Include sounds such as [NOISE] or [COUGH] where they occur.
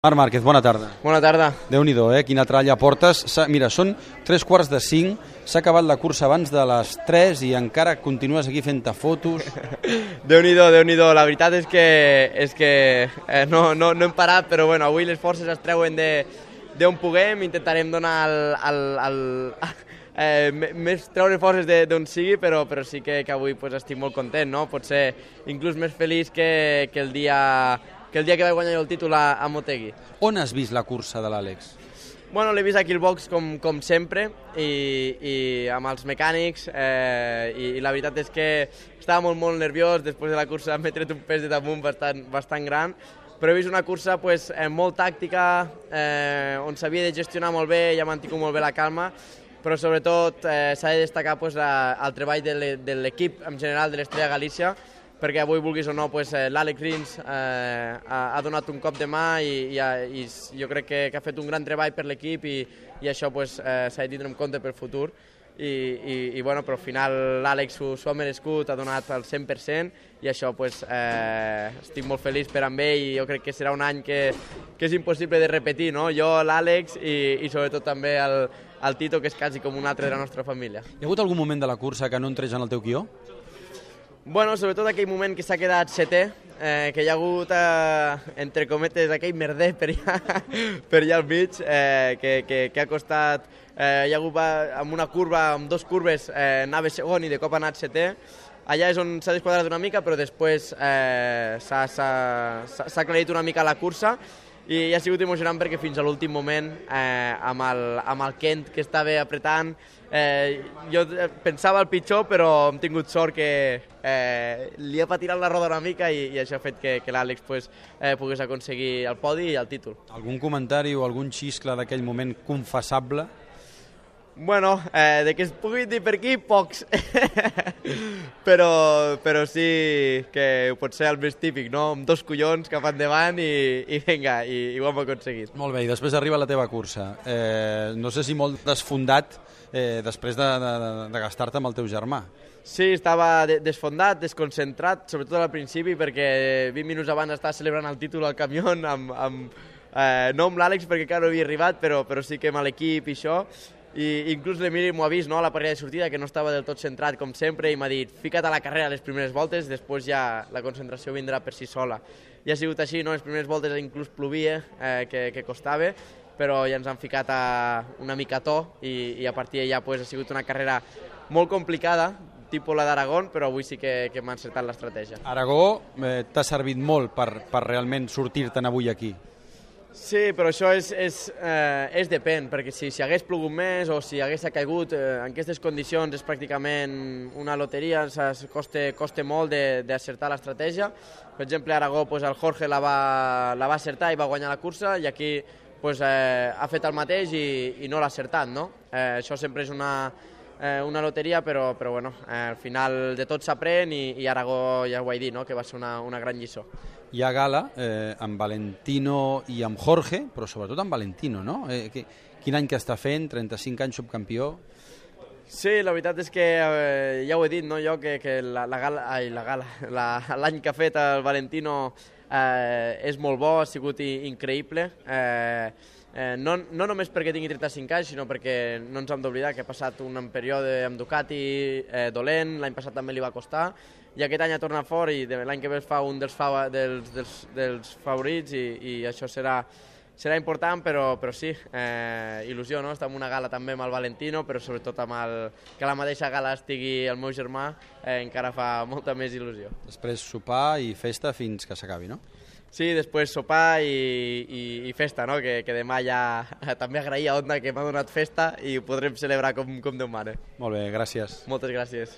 Marc Márquez, bona tarda. Bona tarda. Déu-n'hi-do, eh? Quina tralla portes. Mira, són tres quarts de cinc, s'ha acabat la cursa abans de les 3 i encara continues aquí fent-te fotos. [LAUGHS] Déu-n'hi-do, déu nhi déu La veritat és que, és que eh, no, no, no hem parat, però bueno, avui les forces es treuen de d'on puguem, intentarem donar el, el, el, eh, més treure forces de- d'on sigui, però, però sí que, que avui pues, estic molt content, no? Potser inclús més feliç que, que, el dia, que el dia que vaig guanyar el títol a, a Motegi. On has vist la cursa de l'Àlex? Bueno, l'he vist aquí al box com, com sempre i, i amb els mecànics eh, i, i la veritat és que estava molt, molt nerviós, després de la cursa m'he tret un pes de damunt bastant, bastant gran, però he vist una cursa pues, eh, molt tàctica, eh, on s'havia de gestionar molt bé, ja mantingut molt bé la calma, però sobretot eh, s'ha de destacar pues, la, el treball de l'equip en general de l'Estrella Galícia, perquè avui, vulguis o no, pues, eh, l'Àlex Rins eh, ha, ha donat un cop de mà i, i, ha- i jo crec que, que ha fet un gran treball per l'equip i, i això pues, eh, s'ha de tindre en compte per futur. I, i, i bueno, però al final l'Àlex s'ho ha merescut, ha donat el 100% i això pues, eh, estic molt feliç per amb ell i jo crec que serà un any que, que és impossible de repetir, no? jo, l'Àlex i, i sobretot també el, el Tito, que és quasi com un altre de la nostra família. Hi ha hagut algun moment de la cursa que no entrés en el teu guió? Bueno, sobretot aquell moment que s'ha quedat setè, eh, que hi ha hagut, eh, entre cometes, aquell merder per allà, [LAUGHS] per allà al mig, eh, que, que, que ha costat, eh, hi ha hagut amb una curva, amb dos curves, eh, anava segon i de cop ha anat setè. Allà és on s'ha desquadrat una mica, però després eh, s'ha aclarit una mica la cursa i ha sigut emocionant perquè fins a l'últim moment, eh, amb, el, amb el Kent que estava apretant, eh, jo eh, pensava el pitjor, però hem tingut sort que eh, li ha patirat la roda una mica i, i això ha fet que, que l'Àlex pues, eh, pogués aconseguir el podi i el títol. Algun comentari o algun xiscle d'aquell moment confessable? Bueno, eh, de que es pugui dir per aquí, pocs. [LAUGHS] però, però sí que pot ser el més típic, no? Amb dos collons cap endavant i, i vinga, i, i ho hem aconseguit. Molt bé, i després arriba la teva cursa. Eh, no sé si molt desfondat eh, després de, de, de, gastar-te amb el teu germà. Sí, estava de- desfondat, desconcentrat, sobretot al principi, perquè 20 minuts abans estava celebrant el títol al camió amb, amb, eh, no amb l'Àlex perquè encara no havia arribat, però, però sí que amb l'equip i això. I inclús l'Emili m'ho ha vist no, a la parella de sortida, que no estava del tot centrat com sempre, i m'ha dit, fica't a la carrera les primeres voltes, després ja la concentració vindrà per si sola. I ha sigut així, no? les primeres voltes inclús plovia, eh, que, que costava, però ja ens han ficat a una mica a to i, i a partir d'allà pues, ha sigut una carrera molt complicada, tipus la d'Aragón, però avui sí que, que m'ha encertat l'estratègia. Aragó eh, t'ha servit molt per, per realment sortir-te'n avui aquí. Sí, però això és, és, eh, és depèn, perquè si, si hagués plogut més o si hagués caigut eh, en aquestes condicions és pràcticament una loteria, saps? costa, costa molt d'acertar l'estratègia. Per exemple, Aragó pues, el Jorge la va, la va acertar i va guanyar la cursa i aquí pues, eh, ha fet el mateix i, i no l'ha acertat. No? Eh, això sempre és una, eh, una loteria, però, però bueno, eh, al final de tot s'aprèn i, i Aragó ja ho he dit, no? que va ser una, una gran lliçó. Hi ha gala eh, amb Valentino i amb Jorge, però sobretot amb Valentino, no? Eh, que, quin any que està fent, 35 anys subcampió. Sí, la veritat és que eh, ja ho he dit, no, jo, que, que la, la gala, ai, la gala, [LAUGHS] la- l'any que ha fet el Valentino eh, és molt bo, ha sigut increïble. Eh, eh, no, no només perquè tingui 35 anys, sinó perquè no ens hem d'oblidar que ha passat un període amb Ducati eh, dolent, l'any passat també li va costar, i aquest any ha tornat fort i l'any que ve fa un dels, fa, dels, dels, dels favorits i, i això serà, serà important, però, però sí, eh, il·lusió, no? Estar en una gala també amb el Valentino, però sobretot amb el, que a la mateixa gala estigui el meu germà, eh, encara fa molta més il·lusió. Després sopar i festa fins que s'acabi, no? Sí, després sopar i, i, i festa, no? que, que demà ja [LAUGHS] també agrair a Onda que m'ha donat festa i ho podrem celebrar com, com Déu mare. Molt bé, gràcies. Moltes gràcies.